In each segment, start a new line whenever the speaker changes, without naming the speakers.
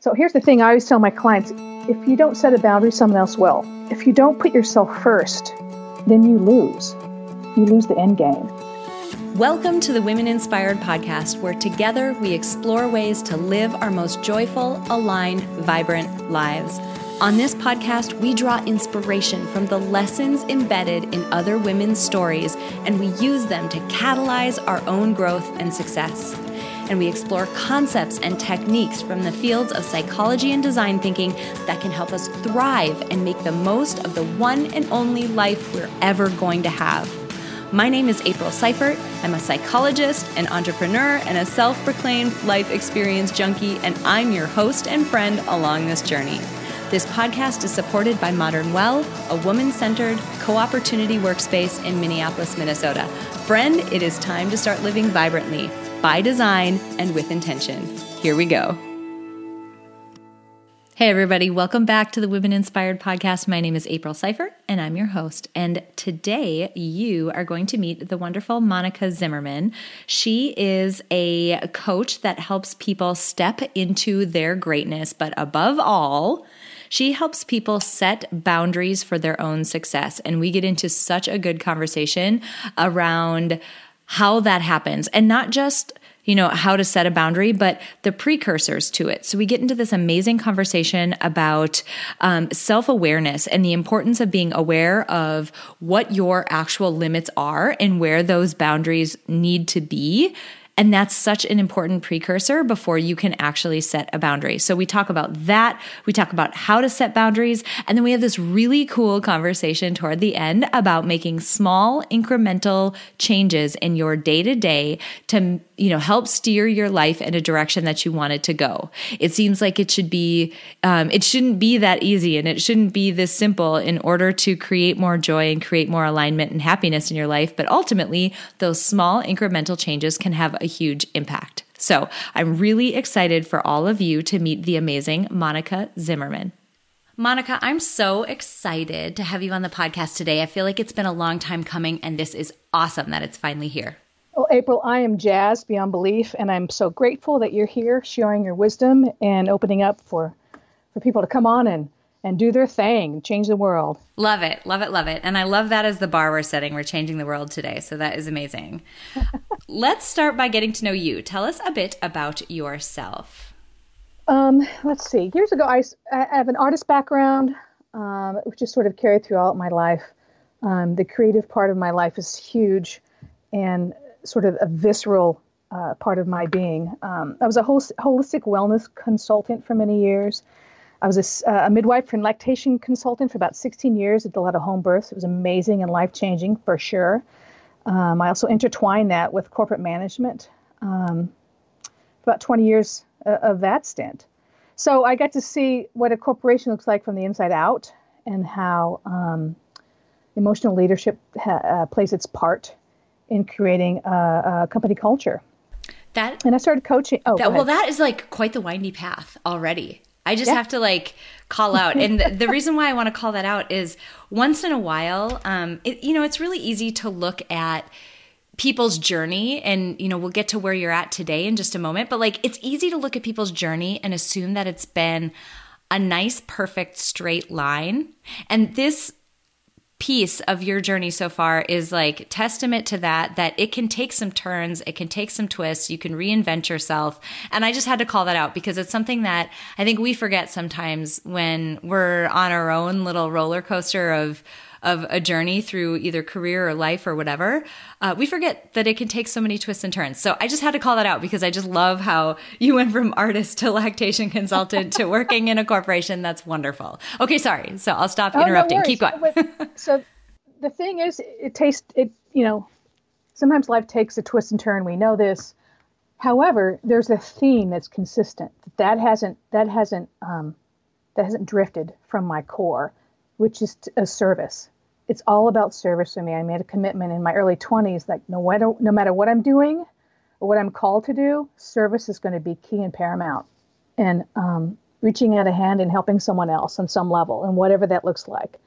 So here's the thing I always tell my clients if you don't set a boundary, someone else will. If you don't put yourself first, then you lose. You lose the end game.
Welcome to the Women Inspired podcast, where together we explore ways to live our most joyful, aligned, vibrant lives. On this podcast, we draw inspiration from the lessons embedded in other women's stories, and we use them to catalyze our own growth and success. And we explore concepts and techniques from the fields of psychology and design thinking that can help us thrive and make the most of the one and only life we're ever going to have. My name is April Seifert. I'm a psychologist, an entrepreneur, and a self proclaimed life experience junkie, and I'm your host and friend along this journey. This podcast is supported by Modern Well, a woman centered co opportunity workspace in Minneapolis, Minnesota. Friend, it is time to start living vibrantly, by design, and with intention. Here we go. Hey, everybody, welcome back to the Women Inspired Podcast. My name is April Seifert, and I'm your host. And today you are going to meet the wonderful Monica Zimmerman. She is a coach that helps people step into their greatness, but above all, she helps people set boundaries for their own success. And we get into such a good conversation around how that happens and not just you know, how to set a boundary, but the precursors to it. So we get into this amazing conversation about um, self awareness and the importance of being aware of what your actual limits are and where those boundaries need to be and that's such an important precursor before you can actually set a boundary. So we talk about that. We talk about how to set boundaries. And then we have this really cool conversation toward the end about making small incremental changes in your day to day to you know help steer your life in a direction that you want it to go it seems like it should be um, it shouldn't be that easy and it shouldn't be this simple in order to create more joy and create more alignment and happiness in your life but ultimately those small incremental changes can have a huge impact so i'm really excited for all of you to meet the amazing monica zimmerman Monica, I'm so excited to have you on the podcast today. I feel like it's been a long time coming, and this is awesome that it's finally here.
Well, April, I am jazzed beyond belief, and I'm so grateful that you're here sharing your wisdom and opening up for, for people to come on and, and do their thing, and change the world.
Love it, love it, love it. And I love that as the bar we're setting. We're changing the world today. So that is amazing. let's start by getting to know you. Tell us a bit about yourself.
Um, let's see. Years ago, I, I have an artist background, um, which is sort of carried throughout my life. Um, the creative part of my life is huge. And sort of a visceral uh, part of my being. Um, I was a hol- holistic wellness consultant for many years. I was a, uh, a, midwife and lactation consultant for about 16 years. I did a lot of home births. It was amazing and life changing for sure. Um, I also intertwined that with corporate management. Um, about 20 years uh, of that stint. So I got to see what a corporation looks like from the inside out and how um, emotional leadership ha- uh, plays its part in creating a, a company culture.
That
and I started coaching. Oh,
that, well, that is like quite the windy path already. I just yeah. have to like call out, and the, the, reason why I want to call that out is once in a while, um, it, you know, it's really easy to look at people's journey and you know we'll get to where you're at today in just a moment but like it's easy to look at people's journey and assume that it's been a nice perfect straight line and this piece of your journey so far is like testament to that that it can take some turns it can take some twists you can reinvent yourself. And i just had to call that out because it's something that i think we forget sometimes when we're on our own little roller coaster of of a journey through either career or life or whatever, uh, we forget that it can take so many twists and turns. So I just had to call that out because I just love how you went from artist to lactation consultant to working in a corporation. That's wonderful. Okay, sorry. So I'll stop interrupting. Oh, no Keep going.
so the thing is, it tastes it. You know, sometimes life takes a twist and turn. We know this. However, there's a theme that's consistent. That hasn't that hasn't um, that hasn't drifted from my core which is a service. It's all about service for me. I made a commitment in my early 20s that no matter no matter what I'm doing or what I'm called to do, service is going to be key and paramount. And um, reaching out a hand and helping someone else on some level, and whatever that looks like.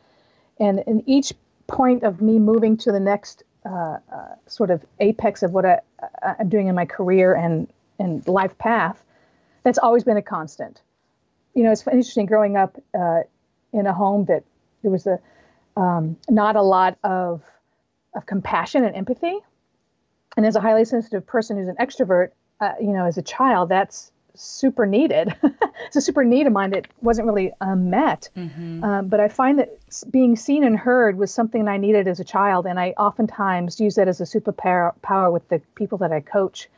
And in each point of me moving to the next uh, uh, sort of apex of what I, am doing in my career and and life path, that's always been a constant. you know, it's interesting growing up uh, in a home that there was a um, not a lot of of compassion and empathy. And as a highly sensitive person who's an extrovert, uh, you know, as a child, that's super needed. it's a super need of mine that wasn't really um, met. Mm-hmm. Um, but I find that being seen and heard was something I needed as a child, and I oftentimes use that as a superpower power with the people that I coach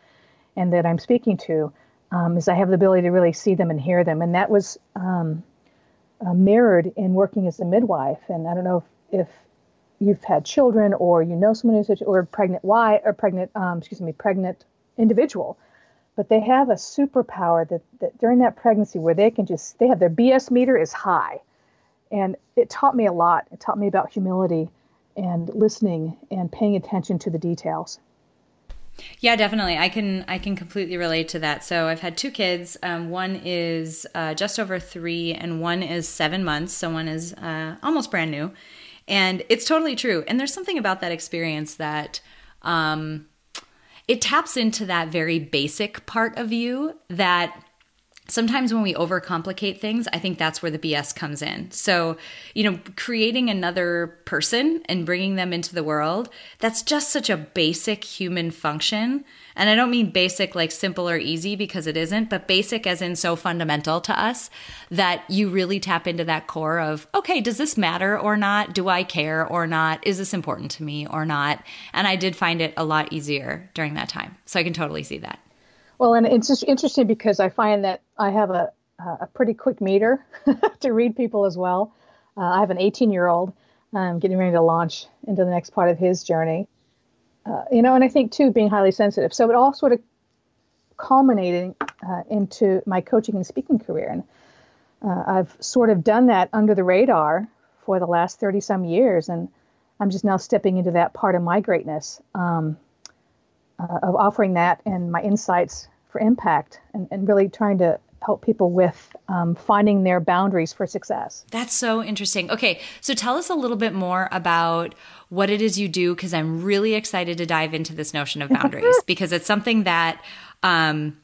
and that I'm speaking to. Um, is I have the ability to really see them and hear them, and that was um, uh, mirrored in working as a midwife. And I don't know if, if you've had children or you know someone who's or pregnant wife or pregnant um, excuse me pregnant individual but they have a superpower that, that during that pregnancy where they can just they have their bs meter is high. And it taught me a lot. It taught me about humility and listening and paying attention to the details
yeah, definitely. I can I can completely relate to that. So I've had two kids. Um, one is uh, just over three, and one is seven months. So one is uh, almost brand new, and it's totally true. And there's something about that experience that um, it taps into that very basic part of you that sometimes when we overcomplicate things, I think that's where the BS comes in. So, you know, creating another person and bringing them into the world, that's just such a basic human function. And I don't mean basic like simple or easy because it isn't, but basic as in so fundamental to us that you really tap into that core of, okay, does this matter or not? Do I care or not? Is this important to me or not? And I did find it a lot easier during that time. So I can totally see that.
Well, and it's just interesting because I find that I have a a pretty quick meter to read people as well. Uh, I have an 18 year old um, getting ready to launch into the next part of his journey. Uh, you know, and I think too being highly sensitive. So it all sort of culminating uh, into my coaching and speaking career, and uh, I've sort of done that under the radar for the last 30 some years, and I'm just now stepping into that part of my greatness um, uh, of offering that and my insights for impact and, and really trying to help people with um, finding their boundaries for success.
That's so interesting. Okay, so tell us a little bit more about what it is you do because I'm really excited to dive into this notion of boundaries because it's something that um,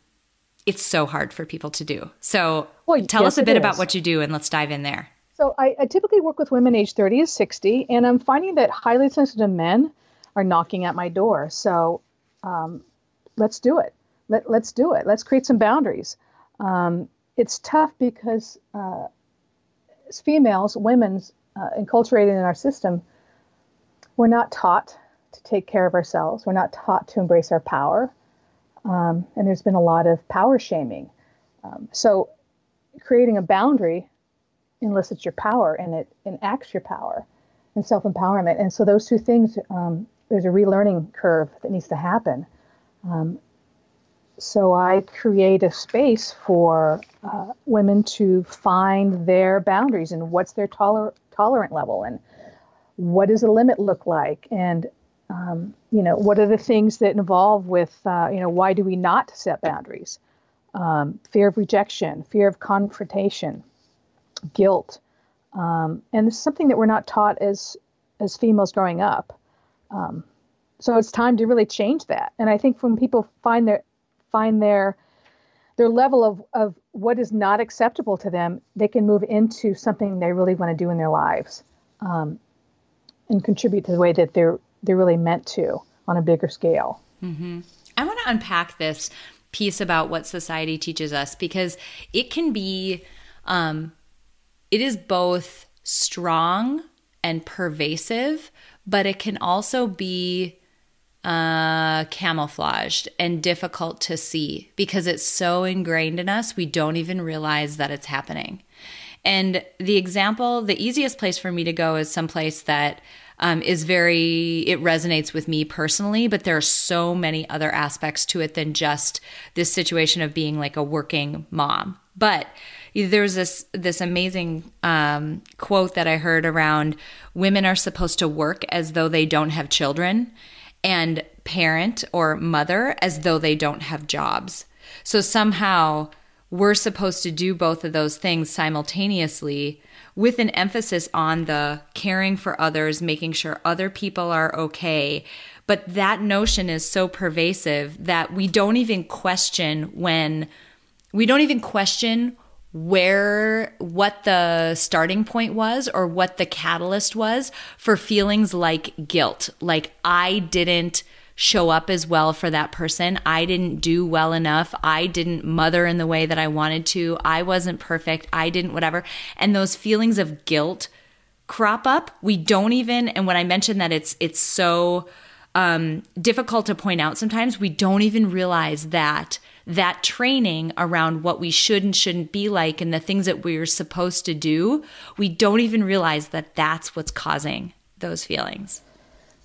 it's so hard for people to do. So well, tell yes, us a bit about what you do and let's dive in there.
So I, I typically work with women age 30 to 60, and I'm finding that highly sensitive men are knocking at my door. So um, let's do it let, us do it. Let's create some boundaries. Um, it's tough because uh, as females, women's uh, enculturated in our system, we're not taught to take care of ourselves. We're not taught to embrace our power. Um, and there's been a lot of power shaming. Um, so creating a boundary elicits your power and it enacts your power and self empowerment. And so those two things, um, there's a relearning curve that needs to happen. Um, so I create a space for uh, women to find their boundaries and what's their toler- tolerant level and what does a limit look like? And um, you know what are the things that involve with uh, you know why do we not set boundaries? Um, fear of rejection fear of confrontation guilt. Um, and it's something that we're not taught as as females growing up. Um, so it's time to really change that. And i think when people find their find their their level of, of what is not acceptable to them, they can move into something they really want to do in their lives um, and contribute to the way that they're they're really meant to on a bigger scale.
Mm-hmm. I want to unpack this piece about what society teaches us because it can be, um, it is both strong and pervasive, but it can also be uh, camouflaged and difficult to see because it's so ingrained in us, we don't even realize that it's happening. And the example, the easiest place for me to go is someplace that um, is very, it resonates with me personally, but there are so many other aspects to it than just this situation of being like a working mom. But there's this this amazing um, quote that I heard around women are supposed to work as though they don't have children, and parent or mother as though they don't have jobs. So somehow we're supposed to do both of those things simultaneously with an emphasis on the caring for others, making sure other people are okay. But that notion is so pervasive that we don't even question when we don't even question where what the starting point was or what the catalyst was for feelings like guilt. Like i didn't show up as well for that person. I didn't do well enough. I didn't mother in the way that i wanted to. I wasn't perfect. I didn't whatever. And those feelings of guilt crop up. We don't even and when i mentioned that it's it's so um, difficult to point out sometimes we don't even realize that that training around what we should and shouldn't be like and the things that we're supposed to do, we don't even realize that that's what's causing those feelings.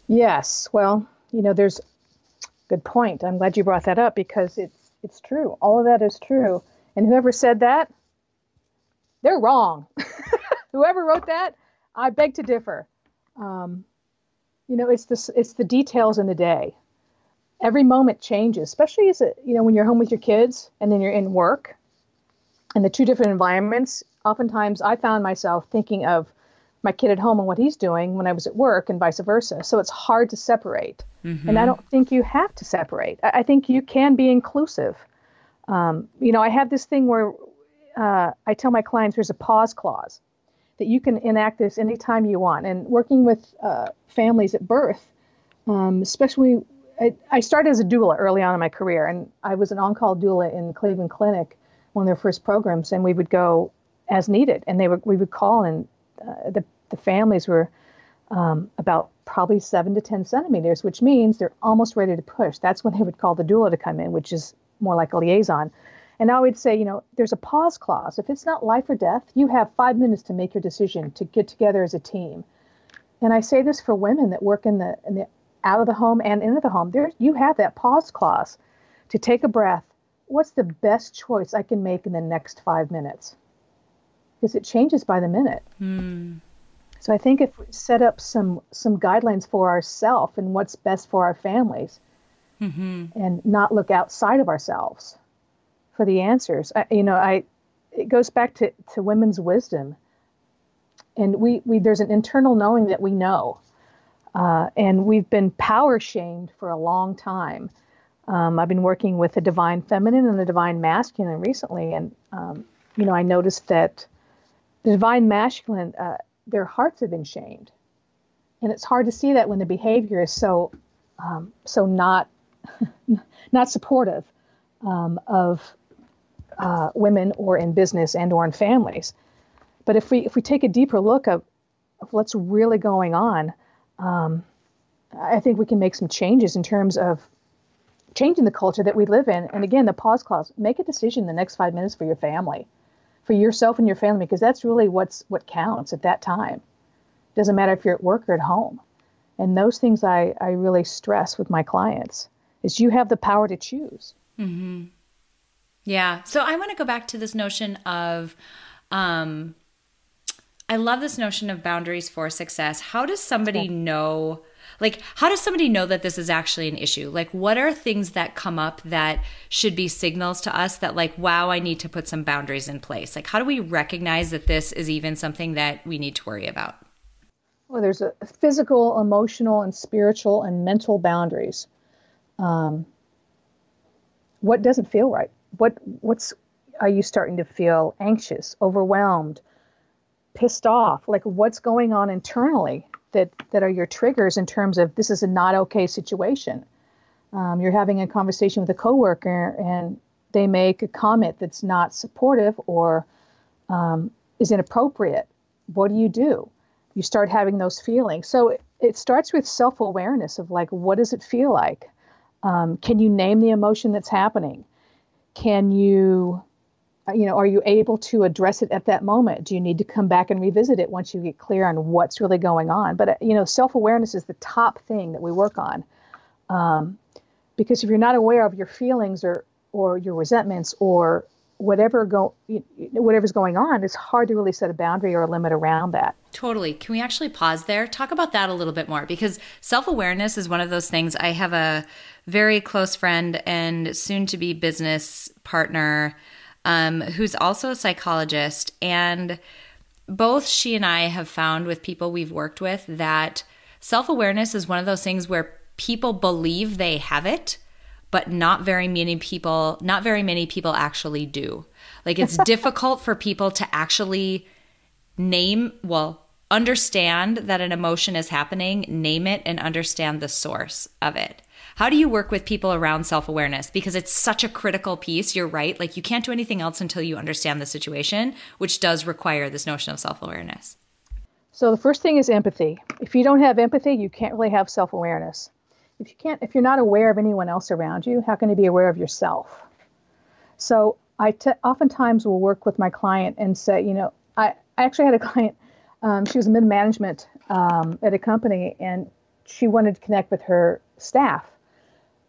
Yes. Well, you know, there's good point. I'm glad you brought that up because it's it's true. All of that is true. And whoever said that, they're wrong. whoever wrote that, I beg to differ. Um, you know, it's the it's the details in the day every moment changes, especially as a, you know when you're home with your kids and then you're in work, and the two different environments. Oftentimes, I found myself thinking of my kid at home and what he's doing when I was at work, and vice versa. So it's hard to separate, mm-hmm. and I don't think you have to separate. I, I think you can be inclusive. Um, you know, I have this thing where uh, I tell my clients there's a pause clause that you can enact this anytime you want. And working with uh, families at birth, um, especially I, I started as a doula early on in my career, and I was an on-call doula in Cleveland Clinic, one of their first programs, and we would go as needed, and they would we would call, and uh, the the families were um, about probably seven to ten centimeters, which means they're almost ready to push. That's when they would call the doula to come in, which is more like a liaison. And I would say, you know, there's a pause clause. If it's not life or death, you have five minutes to make your decision to get together as a team. And I say this for women that work in the in the out of the home and into the home, there you have that pause clause to take a breath. What's the best choice I can make in the next five minutes? Because it changes by the minute. Mm. So I think if we set up some some guidelines for ourselves and what's best for our families, mm-hmm. and not look outside of ourselves for the answers. I, you know, I it goes back to, to women's wisdom, and we, we there's an internal knowing that we know uh, and we've been power shamed for a long time. Um, I've been working with the divine feminine and the divine masculine recently, and um, you know I noticed that the divine masculine, uh, their hearts have been shamed, and it's hard to see that when the behavior is so um, so not not supportive um, of uh, women or in business and or in families. But if we if we take a deeper look of, of what's really going on, um, I think we can make some changes in terms of changing the culture that we live in. And again, the pause clause: make a decision the next five minutes for your family, for yourself and your family, because that's really what's what counts at that time. Doesn't matter if you're at work or at home. And those things I, I really stress with my clients is you have the power to choose.
Mm-hmm. Yeah. So I want to go back to this notion of um, I love this notion of boundaries for success. How does somebody know? Like, how does somebody know that this is actually an issue? Like, what are things that come up that should be signals to us that, like, wow, I need to put some boundaries in place? Like, how do we recognize that this is even something that we need to worry about?
Well, there's a physical, emotional, and spiritual and mental boundaries. Um, what doesn't feel right? What what's are you starting to feel anxious, overwhelmed? Pissed off. Like what's going on internally that that are your triggers in terms of this is a not okay situation? Um, you're having a conversation with a coworker and they make a comment that's not supportive or um, is inappropriate. What do you do? You start having those feelings. So it, starts with self-awareness of like what does it feel like? Um, can you name the emotion that's happening? Can you you know, are you able to address it at that moment? Do you need to come back and revisit it once you get clear on what's really going on? But uh, you know, self awareness is the top thing that we work on, um, because if you're not aware of your feelings or or your resentments or whatever go whatever's going on, it's hard to really set a boundary or a limit around that.
Totally. Can we actually pause there? Talk about that a little bit more because self awareness is one of those things. I have a very close friend and soon to be business partner um, who's also a psychologist. And both she and I have found with people we've worked with that self awareness is one of those things where people believe they have it, but not very many people, not very many people actually do. Like it's difficult for people to actually name, well, understand that an emotion is happening, name it, and understand the source of it. How do you work with people around self awareness? Because it's such a critical piece. You're right. Like, you can't do anything else until you understand the situation, which does require this notion of self awareness.
So, the first thing is empathy. If you don't have empathy, you can't really have self awareness. If you can't, if you're not aware of anyone else around you, how can you be aware of yourself? So, I t- oftentimes will work with my client and say, you know, I, I actually had a client, um, she was mid management um, at a company, and she wanted to connect with her staff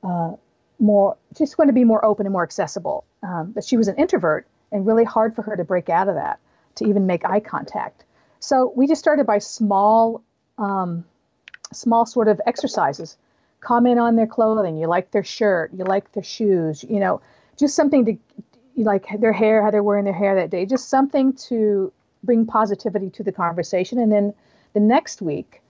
uh, more, just wanted to be more open and more accessible. Um, but she was an introvert, and really hard for her to break out of that, to even make eye contact. So we just started by small, um, small sort of exercises. Comment on their clothing. You like their shirt. You like their shoes. You know, just something to, like their hair, how they're wearing their hair that day. Just something to bring positivity to the conversation. And then the next week,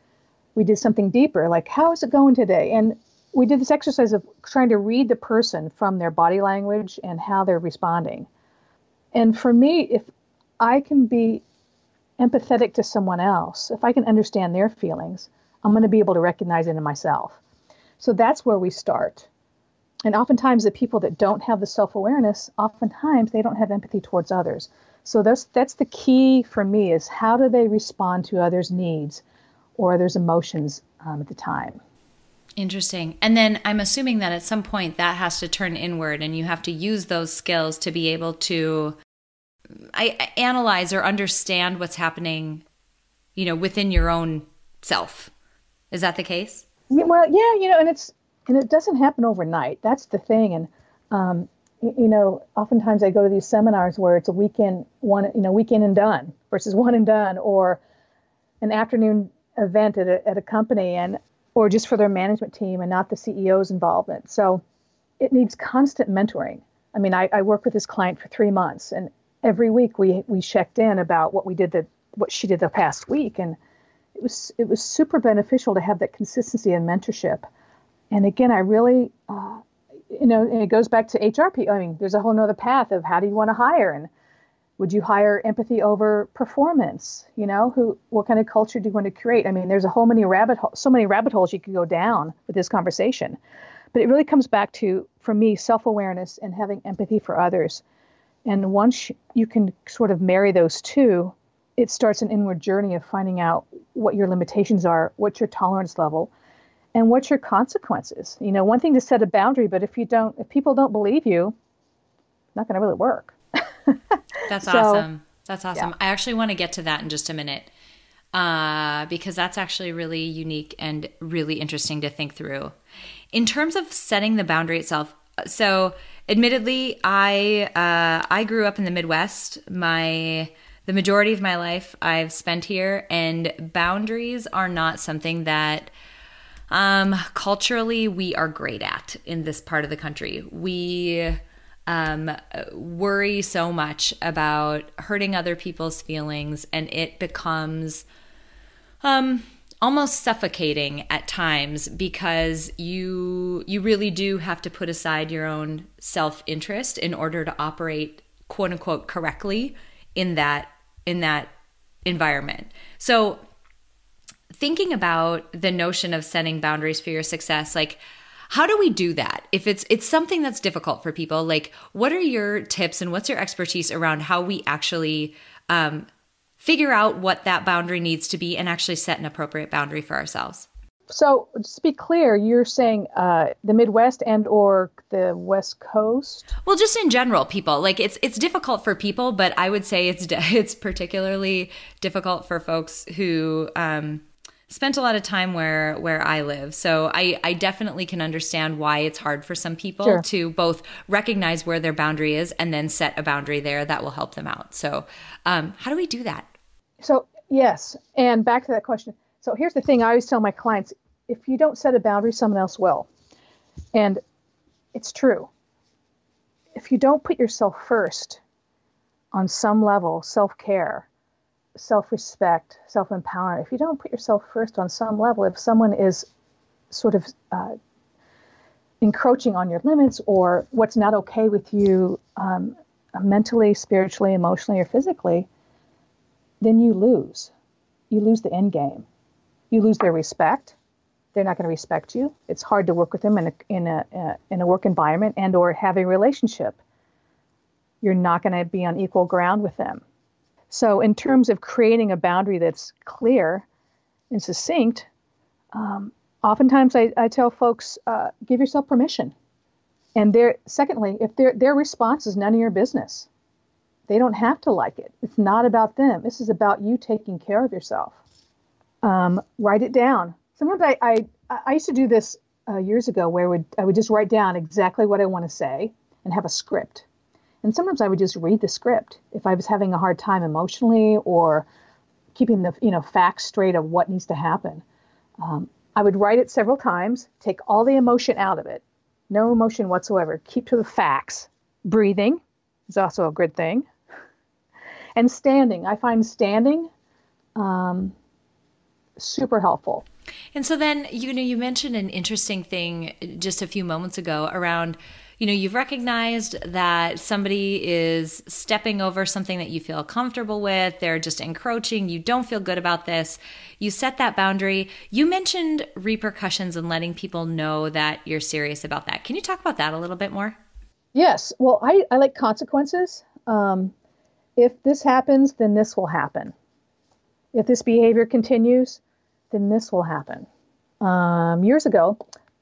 we did something deeper, like how is it going today? And we did this exercise of trying to read the person from their body language and how they're responding. And for me, if I can be empathetic to someone else, if I can understand their feelings, I'm going to be able to recognize it in myself. So that's where we start. And oftentimes, the people that don't have the self awareness, oftentimes they don't have empathy towards others. So that's that's the key for me is how do they respond to others' needs or others' emotions um, at the time.
Interesting. And then I'm assuming that at some point that has to turn inward and you have to use those skills to be able to I, analyze or understand what's happening, you know, within your own self. Is that the case?
Yeah, well, yeah, you know, and it's and it doesn't happen overnight. That's the thing. And um, you know, oftentimes I go to these seminars where it's a weekend one, you know, weekend and done versus one and done, or an afternoon event at a, at a company, and or just for their management team and not the CEO's involvement. So it needs constant mentoring. I mean, I, I worked with this client for three months, and every week we we checked in about what we did the what she did the past week, and it was it was super beneficial to have that consistency and mentorship. And again, I really, uh, you know, and it goes back to HRP. I mean, there's a whole nother path of how do you want to hire and would you hire empathy over performance? You know who what kind of culture do you want to create? I mean there's a whole many rabbit ho- so many rabbit holes you could go down with this conversation. But it really comes back to for me self-awareness and having empathy for others. And once you can sort of marry those two it starts an inward journey of finding out what your limitations are what's your tolerance level and what's your consequences. You know one thing to set a boundary but if you don't if people don't believe you not going to really work
That's so, awesome. That's awesome. Yeah. I actually want to get to that in just a minute uh, because that's actually really unique and really interesting to think through. In terms of setting the boundary itself, so admittedly, I uh, I grew up in the Midwest. My the majority of my life I've spent here, and boundaries are not something that um, culturally we are great at in this part of the country. We um, worry so much about hurting other people's feelings, and it becomes um, almost suffocating at times because you you really do have to put aside your own self interest in order to operate quote unquote correctly in that in that environment. So thinking about the notion of setting boundaries for your success, like how do we do that? If it's it's something that's difficult for people, like what are your tips and what's your expertise around how we actually um, figure out what that boundary needs to be and actually set an appropriate boundary for ourselves?
So, just to be clear, you're saying uh, the Midwest and or the West Coast?
Well, just in general, people like it's it's difficult for people, but I would say it's it's particularly difficult for folks who um, spent a lot of time where where I live. So I I definitely can understand why it's hard for some people sure. to both recognize where their boundary is and then set a boundary there that will help them out. So um, how do we do that?
So yes, and back to that question. So here's the thing: I always tell my clients, if you don't set a boundary, someone else will, and it's true. If you don't put yourself first on some level, self care, self respect, self empowerment, if you don't put yourself first on some level, if someone is sort of uh, encroaching on your limits or what's not okay with you, um, mentally, spiritually, emotionally, or physically, then you lose. You lose the end game. You lose their respect. They're not going to respect you. It's hard to work with them in a, in a, uh, in a work environment and or have a relationship. You're not going to be on equal ground with them. So, in terms of creating a boundary that's clear and succinct, um, oftentimes I, I, tell folks uh, give yourself permission. And their secondly, if their their response is none of your business, they don't have to like it. It's not about them. This is about you taking care of yourself. Um, write it down. Sometimes I, I I used to do this uh, years ago where I would I would just write down exactly what I want to say and have a script. And sometimes I would just read the script if I was having a hard time emotionally or keeping the you know facts straight of what needs to happen. Um, I would write it several times, take all the emotion out of it, no emotion whatsoever. Keep to the facts. Breathing is also a good thing. And standing. I find standing um, super helpful.
And so then, you know, you mentioned an interesting thing just a few moments ago around you know, you've recognized that somebody is stepping over something that you feel comfortable with, they're just encroaching, you don't feel good about this. You set that boundary. You mentioned repercussions and letting people know that you're serious about that. Can you talk about that a little bit more?
Yes. Well, I, I like consequences. Um, if this happens, then this will happen. If this behavior continues, then this will happen. Um, years ago,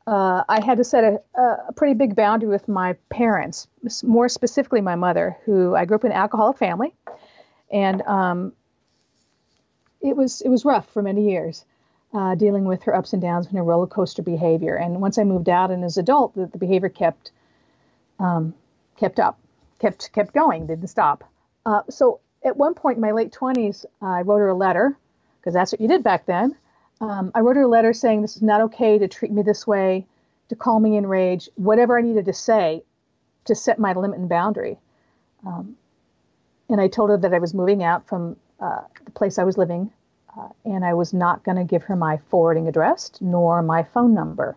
uh, I had to set a, a, pretty big boundary with my parents, more specifically my mother, who I grew up in an alcoholic family, and um, it was it was rough for many years, uh, dealing with her ups and downs and her roller coaster behavior. And once I moved out and as an adult, the, the behavior kept um, kept up, kept kept going, didn't stop. Uh, so at one point in my late 20s, I wrote her a letter because that's what you did back then um, I wrote her a letter saying this is not okay to treat me this way, to call me in rage, whatever I needed to say to set my limit and boundary. Um, and I told her that I was moving out from uh, the place I was living, uh, and I was not going to give her my forwarding address, nor my phone number,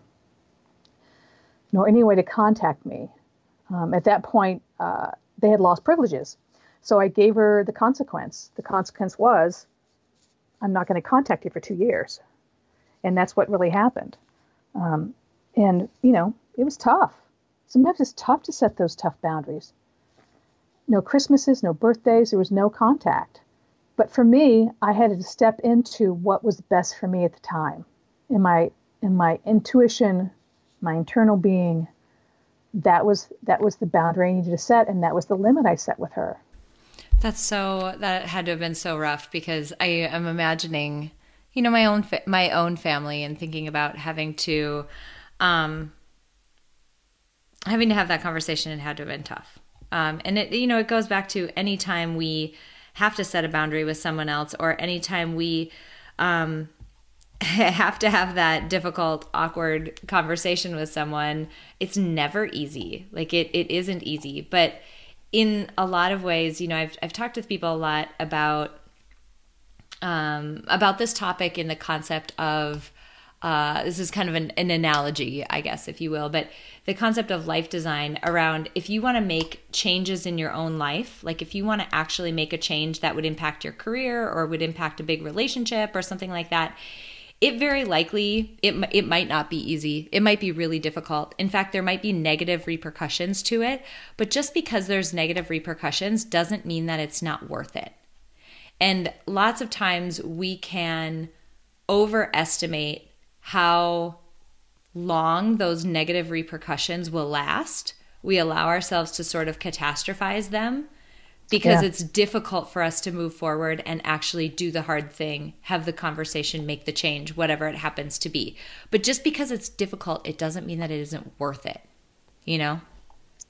nor any way to contact me. Um, at that point, uh, they had lost privileges. So I gave her the consequence. The consequence was I'm not going to contact you for two years. And that's what really happened. Um, and, you know, it was tough. Sometimes it's tough to set those tough boundaries. No Christmases, no birthdays, there was no contact. But for me, I had to step into what was best for me at the time. In my in my intuition, my internal being, that was that was the boundary I needed to set and that was the limit I set with her.
That's so that had to have been so rough because I am imagining, you know, my own fa- my own family and thinking about having to um having to have that conversation it had to have been tough. Um and it you know, it goes back to anytime we have to set a boundary with someone else or anytime we um have to have that difficult awkward conversation with someone it's never easy like it it isn't easy but in a lot of ways, you know, I've I've talked with people a lot about um, about this topic in the concept of uh, this is kind of an, an analogy, I guess, if you will, but the concept of life design around if you want to make changes in your own life, like if you want to actually make a change that would impact your career or would impact a big relationship or something like that, it very likely it it might not be easy. It might be really difficult. In fact, there might be negative repercussions to it, but just because there's negative repercussions doesn't mean that it's not worth it. And lots of times we can overestimate how long those negative repercussions will last. We allow ourselves to sort of catastrophize them because yeah. it's difficult for us to move forward and actually do the hard thing, have the conversation, make the change, whatever it happens to be. But just because it's difficult, it doesn't mean that it isn't worth it, you know?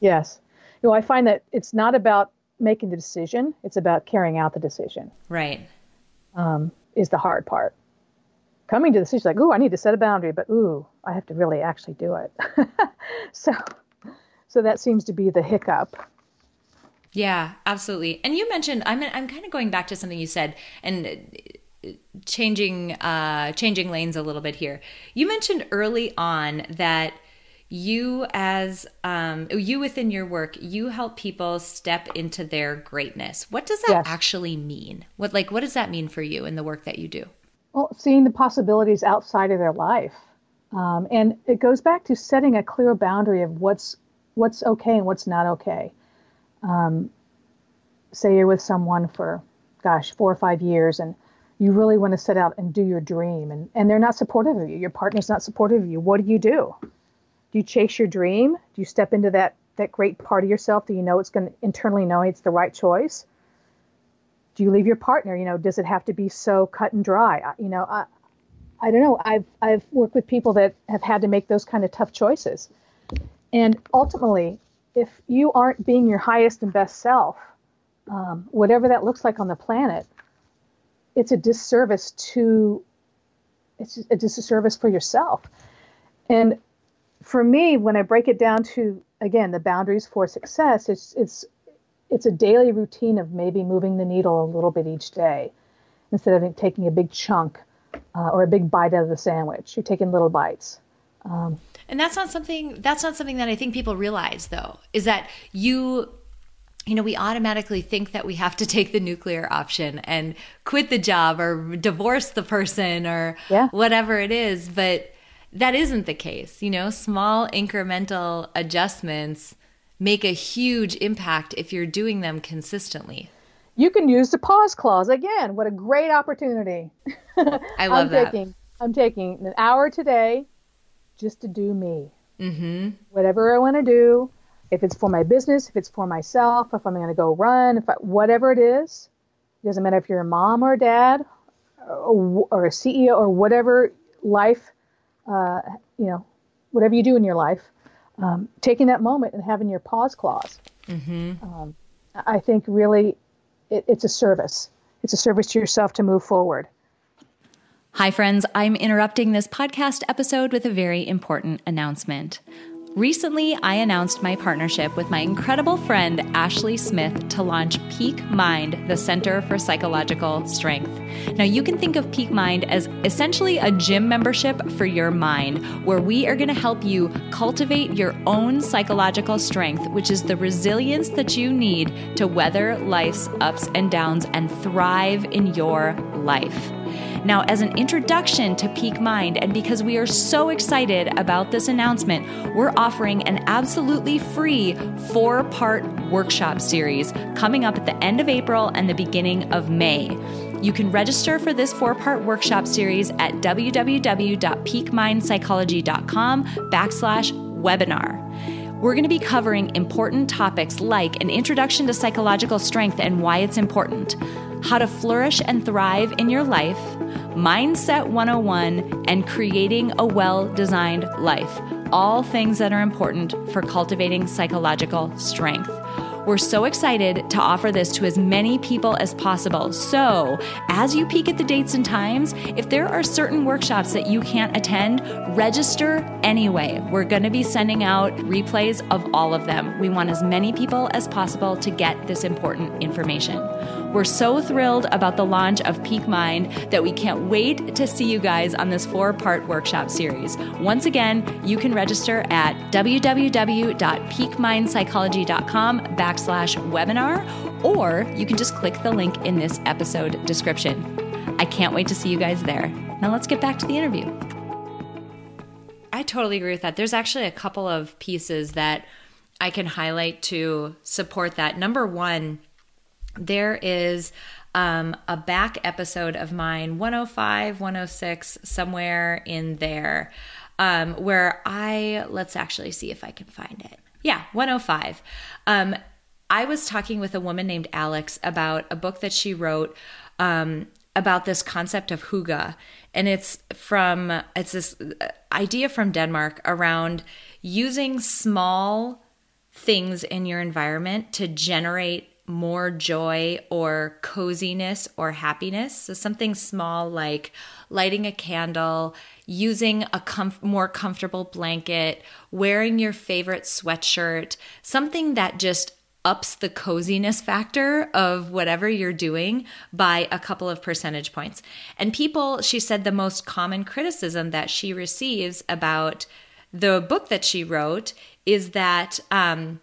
Yes. You know, I find that it's not about making the decision, it's about carrying out the decision.
Right.
Um, is the hard part. Coming to the decision, like, ooh, I need to set a boundary, but ooh, I have to really actually do it. so, so that seems to be the hiccup
yeah, absolutely. And you mentioned I'm I'm kind of going back to something you said and uh, changing uh changing lanes a little bit here. You mentioned early on that you as um, you within your work you help people step into their greatness what does that yes. actually mean what like what does that mean for you in the work that you do
well seeing the possibilities outside of their life um, and it goes back to setting a clear boundary of what's what's okay and what's not okay um, say you're with someone for gosh four or five years and you really want to set out and do your dream and, and they're not supportive of you your partner's not supportive of you what do you do do you chase your dream? Do you step into that that great part of yourself that you know it's going to internally know it's the right choice? Do you leave your partner? You know, does it have to be so cut and dry? You know, I, I don't know. I've I've worked with people that have had to make those kind of tough choices, and ultimately, if you aren't being your highest and best self, um, whatever that looks like on the planet, it's a disservice to it's a disservice for yourself. And for me, when I break it down to again the boundaries for success, it's it's it's a daily routine of maybe moving the needle a little bit each day instead of taking a big chunk uh, or a big bite out of the sandwich. You're taking little bites.
Um, and that's not something that's not something that I think people realize though is that you you know, we automatically think that we have to take the nuclear option and quit the job or divorce the person or yeah. whatever it is. But that isn't the case. You know, small incremental adjustments make a huge impact if you're doing them consistently.
You can use the pause clause again. What a great opportunity.
I love
I'm
that.
Taking, I'm taking an hour today just to do me. Mm-hmm. Whatever I want to do, if it's for my business, if it's for myself, if I'm going to go run, if I, whatever it is, it doesn't matter if you're a mom or a dad or, or a CEO or whatever life uh, you know, whatever you do in your life, um, taking that moment and having your pause clause. Mm-hmm. Um, I think really it, it's a service. It's a service to yourself to move forward.
Hi, friends. I'm interrupting this podcast episode with a very important announcement. Recently, I announced my partnership with my incredible friend Ashley Smith to launch Peak Mind, the Center for Psychological Strength. Now, you can think of Peak Mind as essentially a gym membership for your mind, where we are going to help you cultivate your own psychological strength, which is the resilience that you need to weather life's ups and downs and thrive in your life. Now, as an introduction to Peak Mind, and because we are so excited about this announcement, we're offering an absolutely free four part workshop series coming up at the end of April and the beginning of May. You can register for this four part workshop series at www.peakmindpsychology.com backslash webinar. We're going to be covering important topics like an introduction to psychological strength and why it's important, how to flourish and thrive in your life, Mindset 101, and creating a well designed life. All things that are important for cultivating psychological strength. We're so excited to offer this to as many people as possible. So, as you peek at the dates and times, if there are certain workshops that you can't attend, register anyway. We're going to be sending out replays of all of them. We want as many people as possible to get this important information. We're so thrilled about the launch of Peak Mind that we can't wait to see you guys on this four part workshop series. Once again, you can register at www.peakmindpsychology.com backslash webinar, or you can just click the link in this episode description. I can't wait to see you guys there. Now let's get back to the interview. I totally agree with that. There's actually a couple of pieces that I can highlight to support that. Number one, there is um, a back episode of mine, 105, 106, somewhere in there, um, where I, let's actually see if I can find it. Yeah, 105. Um, I was talking with a woman named Alex about a book that she wrote um, about this concept of hygge. And it's from, it's this idea from Denmark around using small things in your environment to generate more joy or coziness or happiness. So, something small like lighting a candle, using a comf- more comfortable blanket, wearing your favorite sweatshirt, something that just ups the coziness factor of whatever you're doing by a couple of percentage points. And people, she said, the most common criticism that she receives about the book that she wrote is that um,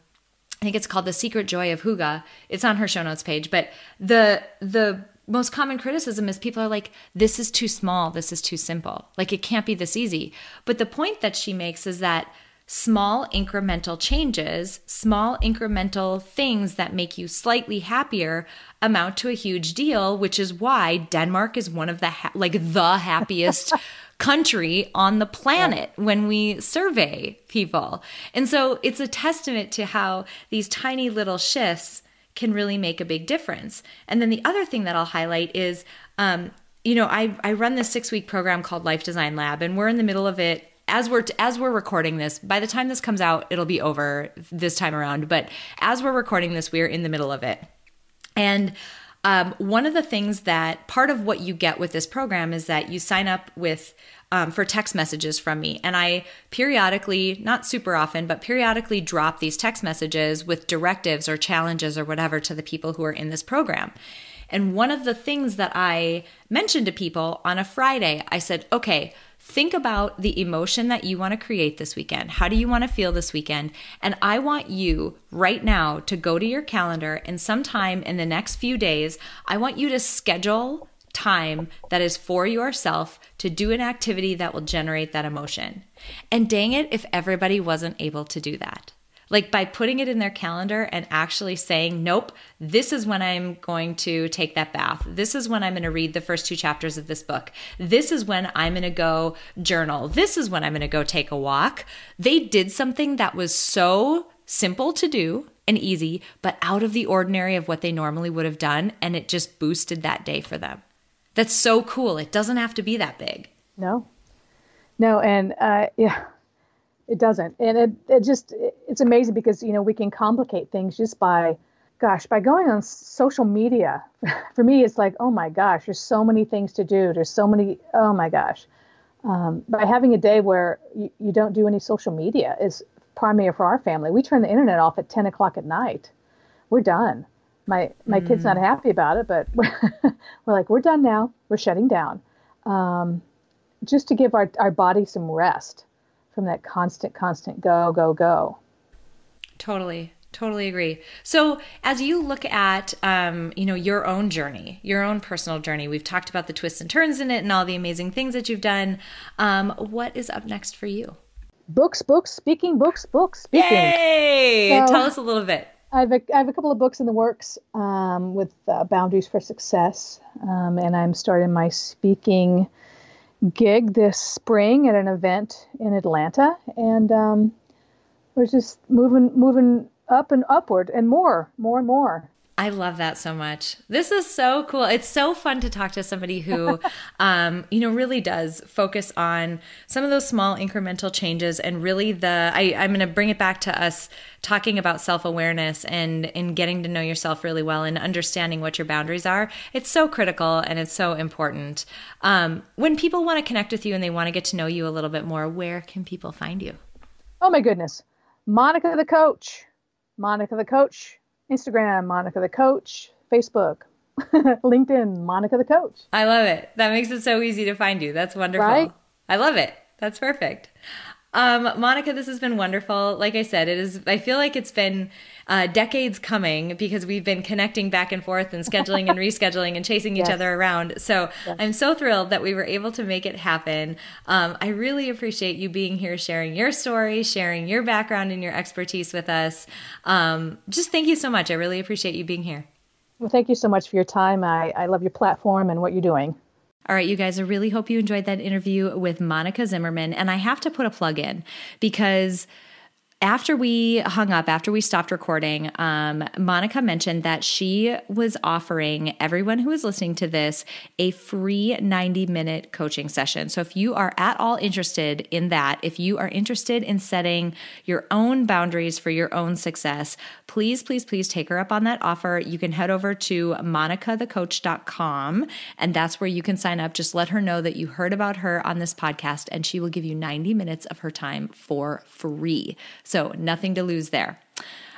I think it's called The Secret Joy of Hygge. It's on her show notes page, but the the most common criticism is people are like this is too small, this is too simple. Like it can't be this easy. But the point that she makes is that small incremental changes, small incremental things that make you slightly happier amount to a huge deal, which is why Denmark is one of the ha- like the happiest country on the planet when we survey people. And so it's a testament to how these tiny little shifts can really make a big difference. And then the other thing that I'll highlight is um, you know, I, I run this six week program called Life Design Lab, and we're in the middle of it as we're as we're recording this by the time this comes out it'll be over this time around but as we're recording this we're in the middle of it and um, one of the things that part of what you get with this program is that you sign up with um, for text messages from me. And i periodically not super often but periodically drop these text messages with directives or challenges or whatever to the people who are in this program. And one of the things that i mentioned to people on a friday i said okay Think about the emotion that you want to create this weekend. How do you want to feel this weekend? And I want you right now to go to your calendar and sometime in the next few days, I want you to schedule time that is for yourself to do an activity that will generate that emotion. And dang it, if everybody wasn't able to do that. Like by putting it in their calendar and actually saying, nope, this is when I'm going to take that bath. This is when I'm going to read the first two chapters of this book. This is when I'm going to go journal. This is when I'm going to go take a walk. They did something that was so simple to do and easy, but out of the ordinary of what they normally would have done. And it just boosted that day for them. That's so cool. It doesn't have to be that big.
No, no. And uh, yeah, it doesn't. And it, it just it's amazing because you know we can complicate things just by gosh by going on social media. For me it's like oh my gosh there's so many things to do. There's so many oh my gosh. Um, by having a day where you, you don't do any social media is primary for our family. We turn the internet off at 10 o'clock at night. We're done. My my mm. kid's not mm. happy about it but we're, we're like we're done now. We're shutting down. Um, just to give our, our body some rest from that constant, constant go, go, go.
Totally. Totally agree. So, as you look at, um, you know, your own journey, your own personal journey, we've talked about the twists and turns in it and all the amazing things that you've done. Um, what is up next for you?
Books, books, speaking, books, books, speaking.
Yay! So, Tell us a little bit.
I have, a, I have a couple of books in the works um, with uh, Boundaries for Success, um, and I'm starting my speaking gig this spring at an event in Atlanta, and um, we're just moving moving up and upward and more, more and more.
I love that so much. This is so cool. It's so fun to talk to somebody who, um, you know, really does focus on some of those small incremental changes and really the. I, I'm going to bring it back to us talking about self awareness and in getting to know yourself really well and understanding what your boundaries are. It's so critical and it's so important. Um, when people want to connect with you and they want to get to know you a little bit more, where can people find you?
Oh my goodness, Monica the Coach. Monica the Coach Instagram, Monica the Coach, Facebook, LinkedIn, Monica the Coach.
I love it. That makes it so easy to find you. That's wonderful. Right? I love it. That's perfect. Um, Monica, this has been wonderful. Like I said, it is. I feel like it's been uh, decades coming because we've been connecting back and forth and scheduling and rescheduling and chasing yes. each other around. So yes. I'm so thrilled that we were able to make it happen. Um, I really appreciate you being here, sharing your story, sharing your background and your expertise with us. Um, just thank you so much. I really appreciate you being here.
Well, thank you so much for your time. I, I love your platform and what you're doing.
All right, you guys, I really hope you enjoyed that interview with Monica Zimmerman. And I have to put a plug in because after we hung up, after we stopped recording, um, Monica mentioned that she was offering everyone who is listening to this a free 90 minute coaching session. So if you are at all interested in that, if you are interested in setting your own boundaries for your own success, please, please, please take her up on that offer. You can head over to monicathecoach.com and that's where you can sign up. Just let her know that you heard about her on this podcast and she will give you 90 minutes of her time for free. Nothing to lose there.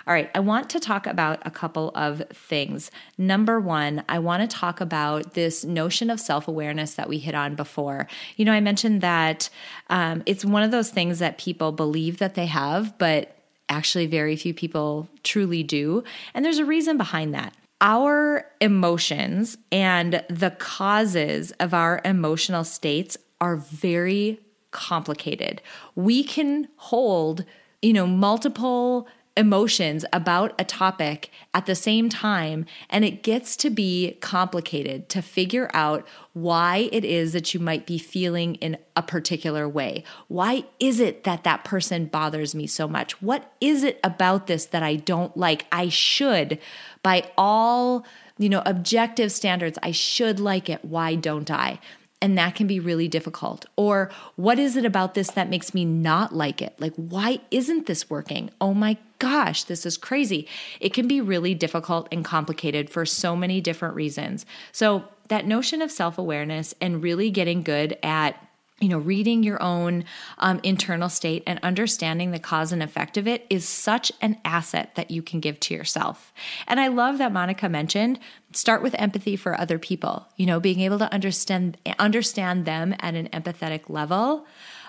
All right, I want to talk about a couple of things. Number one, I want to talk about this notion of self awareness that we hit on before. You know, I mentioned that um, it's one of those things that people believe that they have, but actually, very few people truly do. And there's a reason behind that our emotions and the causes of our emotional states are very complicated. We can hold, you know, multiple emotions about a topic at the same time, and it gets to be complicated to figure out why it is that you might be feeling in a particular way. Why is it that that person bothers me so much? What is it about this that I don't like? I should, by all you know objective standards i should like it why don't i and that can be really difficult. Or what is it about this that makes me not like it? Like, why isn't this working? Oh my gosh, this is crazy. It can be really difficult and complicated for so many different reasons. So, that notion of self awareness and really getting good at you know, reading your own um, internal state and understanding the cause and effect of it is such an asset that you can give to yourself. And I love that Monica mentioned start with empathy for other people. You know, being able to understand understand them at an empathetic level.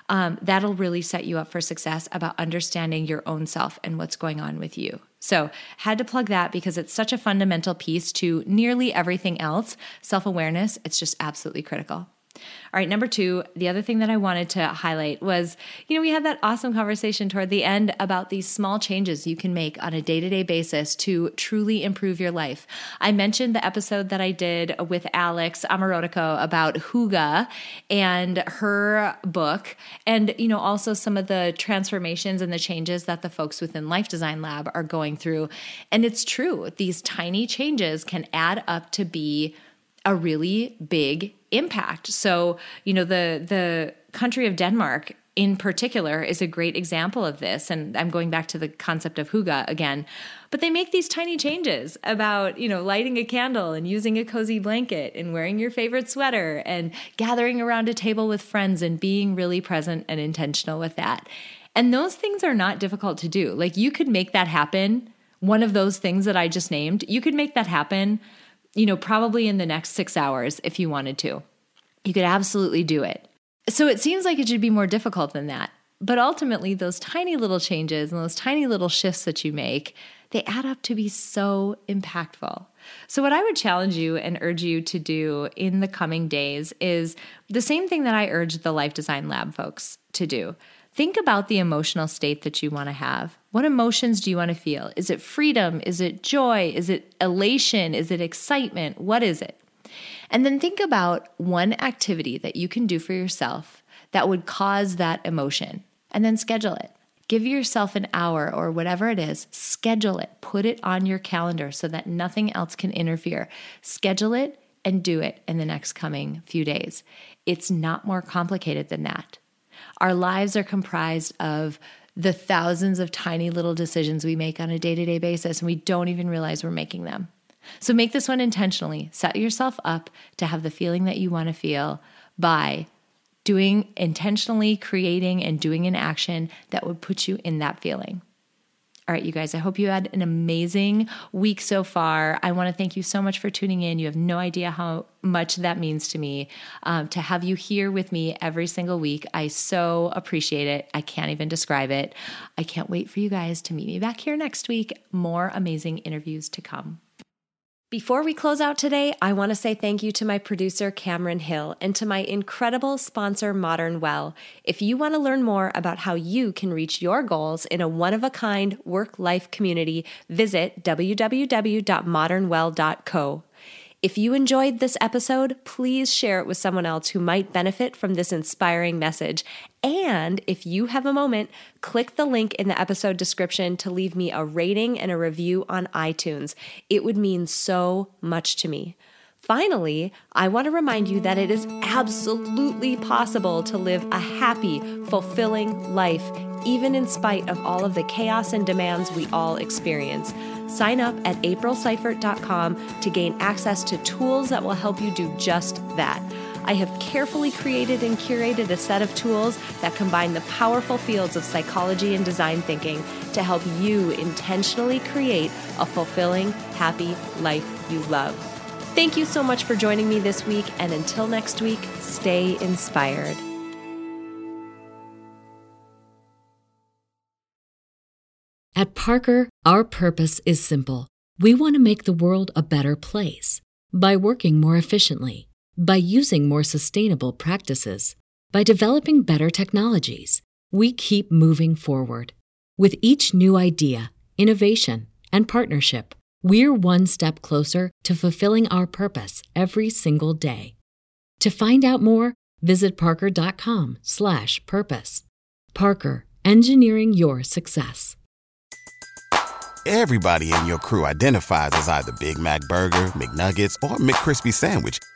Um, that'll really set you up for success about understanding your own self and what's going on with you. So, had to plug that because it's such a fundamental piece to nearly everything else. Self awareness, it's just absolutely critical. All right, number two, the other thing that I wanted to highlight was you know, we had that awesome conversation toward the end about these small changes you can make on a day to day basis to truly improve your life. I mentioned the episode that I did with Alex Amorotico about Hygge and her book, and, you know, also some of the transformations and the changes that the folks within Life Design Lab are going through. And it's true, these tiny changes can add up to be a really big impact. So, you know, the the country of Denmark in particular is a great example of this and I'm going back to the concept of hygge again. But they make these tiny changes about, you know, lighting a candle and using a cozy blanket and wearing your favorite sweater and gathering around a table with friends and being really present and intentional with that. And those things are not difficult to do. Like you could make that happen. One of those things that I just named, you could make that happen you know, probably in the next six hours if you wanted to. You could absolutely do it. So it seems like it should be more difficult than that. But ultimately, those tiny little changes and those tiny little shifts that you make, they add up to be so impactful. So, what I would challenge you and urge you to do in the coming days is the same thing that I urge the Life Design Lab folks to do. Think about the emotional state that you want to have. What emotions do you want to feel? Is it freedom? Is it joy? Is it elation? Is it excitement? What is it? And then think about one activity that you can do for yourself that would cause that emotion, and then schedule it. Give yourself an hour or whatever it is, schedule it, put it on your calendar so that nothing else can interfere. Schedule it and do it in the next coming few days. It's not more complicated than that. Our lives are comprised of the thousands of tiny little decisions we make on a day to day basis, and we don't even realize we're making them. So make this one intentionally. Set yourself up to have the feeling that you want to feel by doing intentionally creating and doing an action that would put you in that feeling. All right, you guys, I hope you had an amazing week so far. I want to thank you so much for tuning in. You have no idea how much that means to me um, to have you here with me every single week. I so appreciate it. I can't even describe it. I can't wait for you guys to meet me back here next week. More amazing interviews to come. Before we close out today, I want to say thank you to my producer, Cameron Hill, and to my incredible sponsor, Modern Well. If you want to learn more about how you can reach your goals in a one of a kind work life community, visit www.modernwell.co. If you enjoyed this episode, please share it with someone else who might benefit from this inspiring message. And if you have a moment, click the link in the episode description to leave me a rating and a review on iTunes. It would mean so much to me. Finally, I want to remind you that it is absolutely possible to live a happy, fulfilling life, even in spite of all of the chaos and demands we all experience. Sign up at aprilseifert.com to gain access to tools that will help you do just that.
I have carefully created and curated a set of tools that combine the powerful fields of psychology and design thinking to help you intentionally create a fulfilling, happy life you love. Thank you so much for joining me this week, and until next week, stay inspired.
At Parker, our purpose is simple. We want to make the world a better place by working more efficiently, by using more sustainable practices, by developing better technologies. We keep moving forward. With each new idea, innovation, and partnership, we're one step closer to fulfilling our purpose every single day. To find out more, visit parker.com/purpose. Parker, engineering your success.
Everybody in your crew identifies as either Big Mac burger, McNuggets, or McCrispy sandwich,